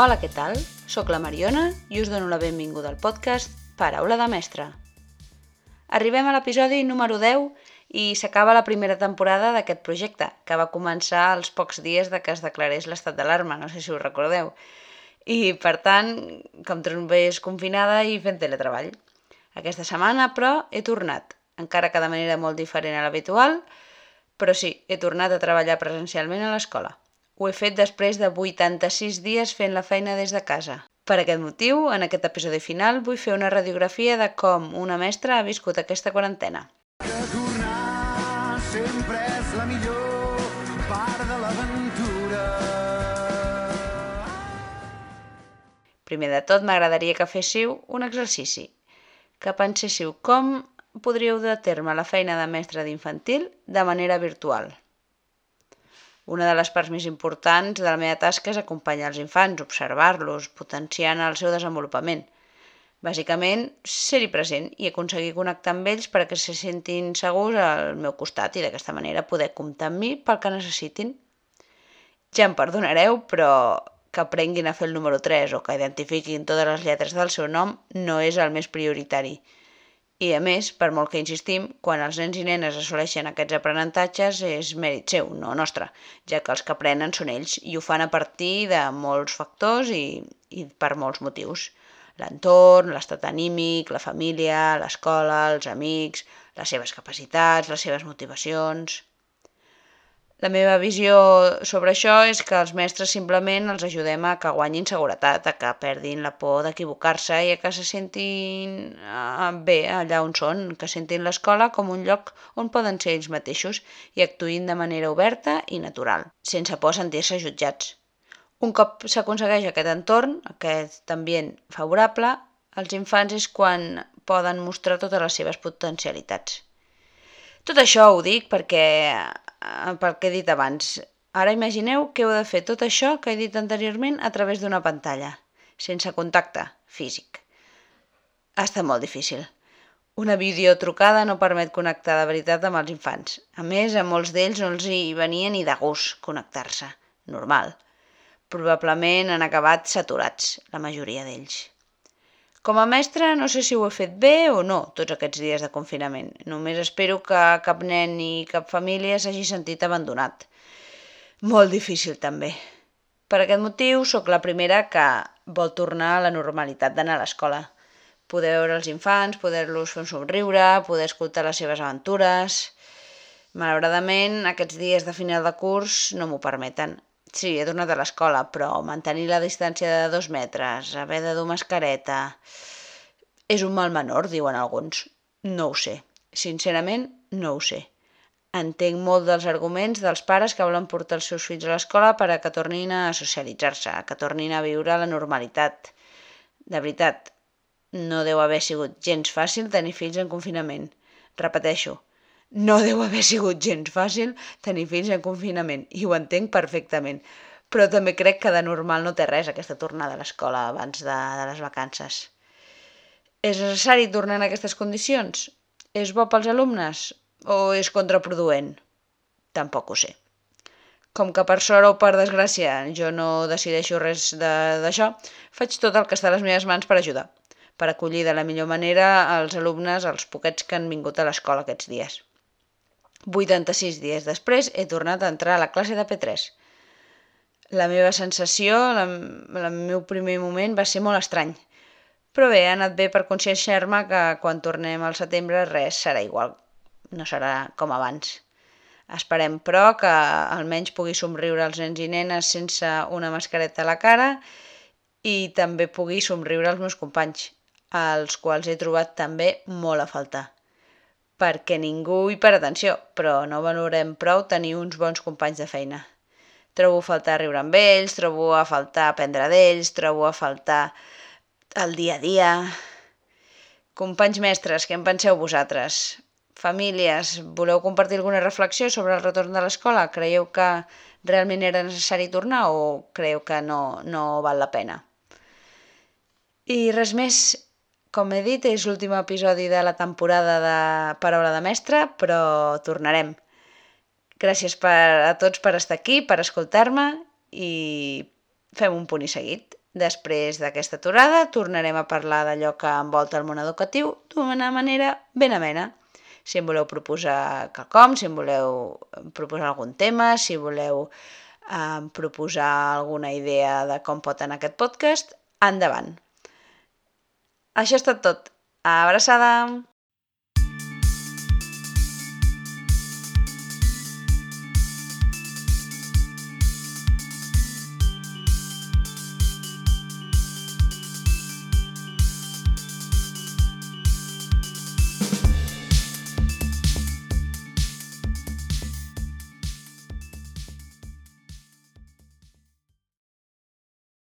Hola, què tal? Soc la Mariona i us dono la benvinguda al podcast Paraula de Mestre. Arribem a l'episodi número 10 i s'acaba la primera temporada d'aquest projecte, que va començar als pocs dies de que es declarés l'estat d'alarma, no sé si us recordeu. I, per tant, com trombés confinada i fent teletreball. Aquesta setmana, però, he tornat, encara que de manera molt diferent a l'habitual, però sí, he tornat a treballar presencialment a l'escola. Ho he fet després de 86 dies fent la feina des de casa. Per aquest motiu, en aquest episodi final, vull fer una radiografia de com una mestra ha viscut aquesta quarantena. Que tornar sempre és la millor part de l'aventura. Primer de tot, m'agradaria que féssiu un exercici, que penséssiu com podríeu a terme la feina de mestre d'infantil de manera virtual. Una de les parts més importants de la meva tasca és acompanyar els infants, observar-los, potenciant el seu desenvolupament. Bàsicament, ser-hi present i aconseguir connectar amb ells perquè se sentin segurs al meu costat i d'aquesta manera poder comptar amb mi pel que necessitin. Ja em perdonareu, però que aprenguin a fer el número 3 o que identifiquin totes les lletres del seu nom no és el més prioritari. I, a més, per molt que insistim, quan els nens i nenes assoleixen aquests aprenentatges és mèrit seu, no nostre, ja que els que aprenen són ells i ho fan a partir de molts factors i, i per molts motius. L'entorn, l'estat anímic, la família, l'escola, els amics, les seves capacitats, les seves motivacions... La meva visió sobre això és que els mestres simplement els ajudem a que guanyin seguretat, a que perdin la por d'equivocar-se i a que se sentin eh, bé allà on són, que sentin l'escola com un lloc on poden ser ells mateixos i actuïn de manera oberta i natural, sense por sentir-se jutjats. Un cop s'aconsegueix aquest entorn, aquest ambient favorable, els infants és quan poden mostrar totes les seves potencialitats. Tot això ho dic perquè pel que he dit abans. Ara imagineu que heu de fer tot això que he dit anteriorment a través d'una pantalla, sense contacte físic. Ha estat molt difícil. Una videotrucada no permet connectar de veritat amb els infants. A més, a molts d'ells no els hi venia ni de gust connectar-se. Normal. Probablement han acabat saturats, la majoria d'ells. Com a mestra no sé si ho he fet bé o no tots aquests dies de confinament. Només espero que cap nen ni cap família s'hagi sentit abandonat. Molt difícil també. Per aquest motiu sóc la primera que vol tornar a la normalitat d'anar a l'escola. Poder veure els infants, poder-los fer un somriure, poder escoltar les seves aventures... Malauradament, aquests dies de final de curs no m'ho permeten. Sí, he tornat a l'escola, però mantenir la distància de dos metres, haver de dur mascareta... És un mal menor, diuen alguns. No ho sé. Sincerament, no ho sé. Entenc molt dels arguments dels pares que volen portar els seus fills a l'escola per a que tornin a socialitzar-se, que tornin a viure la normalitat. De veritat, no deu haver sigut gens fàcil tenir fills en confinament. Repeteixo, no deu haver sigut gens fàcil tenir fills en confinament, i ho entenc perfectament, però també crec que de normal no té res aquesta tornada a l'escola abans de, de les vacances. És necessari tornar en aquestes condicions? És bo pels alumnes? O és contraproduent? Tampoc ho sé. Com que per sort o per desgràcia jo no decideixo res d'això, faig tot el que està a les meves mans per ajudar, per acollir de la millor manera els alumnes, els poquets que han vingut a l'escola aquests dies. 86 dies després he tornat a entrar a la classe de P3. La meva sensació, la, el meu primer moment va ser molt estrany. Però bé, ha anat bé per conscienciar-me que quan tornem al setembre res serà igual. No serà com abans. Esperem, però, que almenys pugui somriure als nens i nenes sense una mascareta a la cara i també pugui somriure als meus companys, als quals he trobat també molt a faltar perquè ningú hi per atenció, però no valorem prou tenir uns bons companys de feina. Trobo a faltar riure amb ells, trobo a faltar aprendre d'ells, trobo a faltar el dia a dia... Companys mestres, què en penseu vosaltres? Famílies, voleu compartir alguna reflexió sobre el retorn de l'escola? Creieu que realment era necessari tornar o creieu que no, no val la pena? I res més, com he dit, és l'últim episodi de la temporada de Paraula de Mestre, però tornarem. Gràcies per, a tots per estar aquí, per escoltar-me i fem un punt i seguit. Després d'aquesta aturada tornarem a parlar d'allò que envolta el món educatiu d'una manera ben amena. Si em voleu proposar quelcom, si em voleu proposar algun tema, si voleu eh, proposar alguna idea de com pot anar aquest podcast, endavant. Això ha estat tot. Abraçada!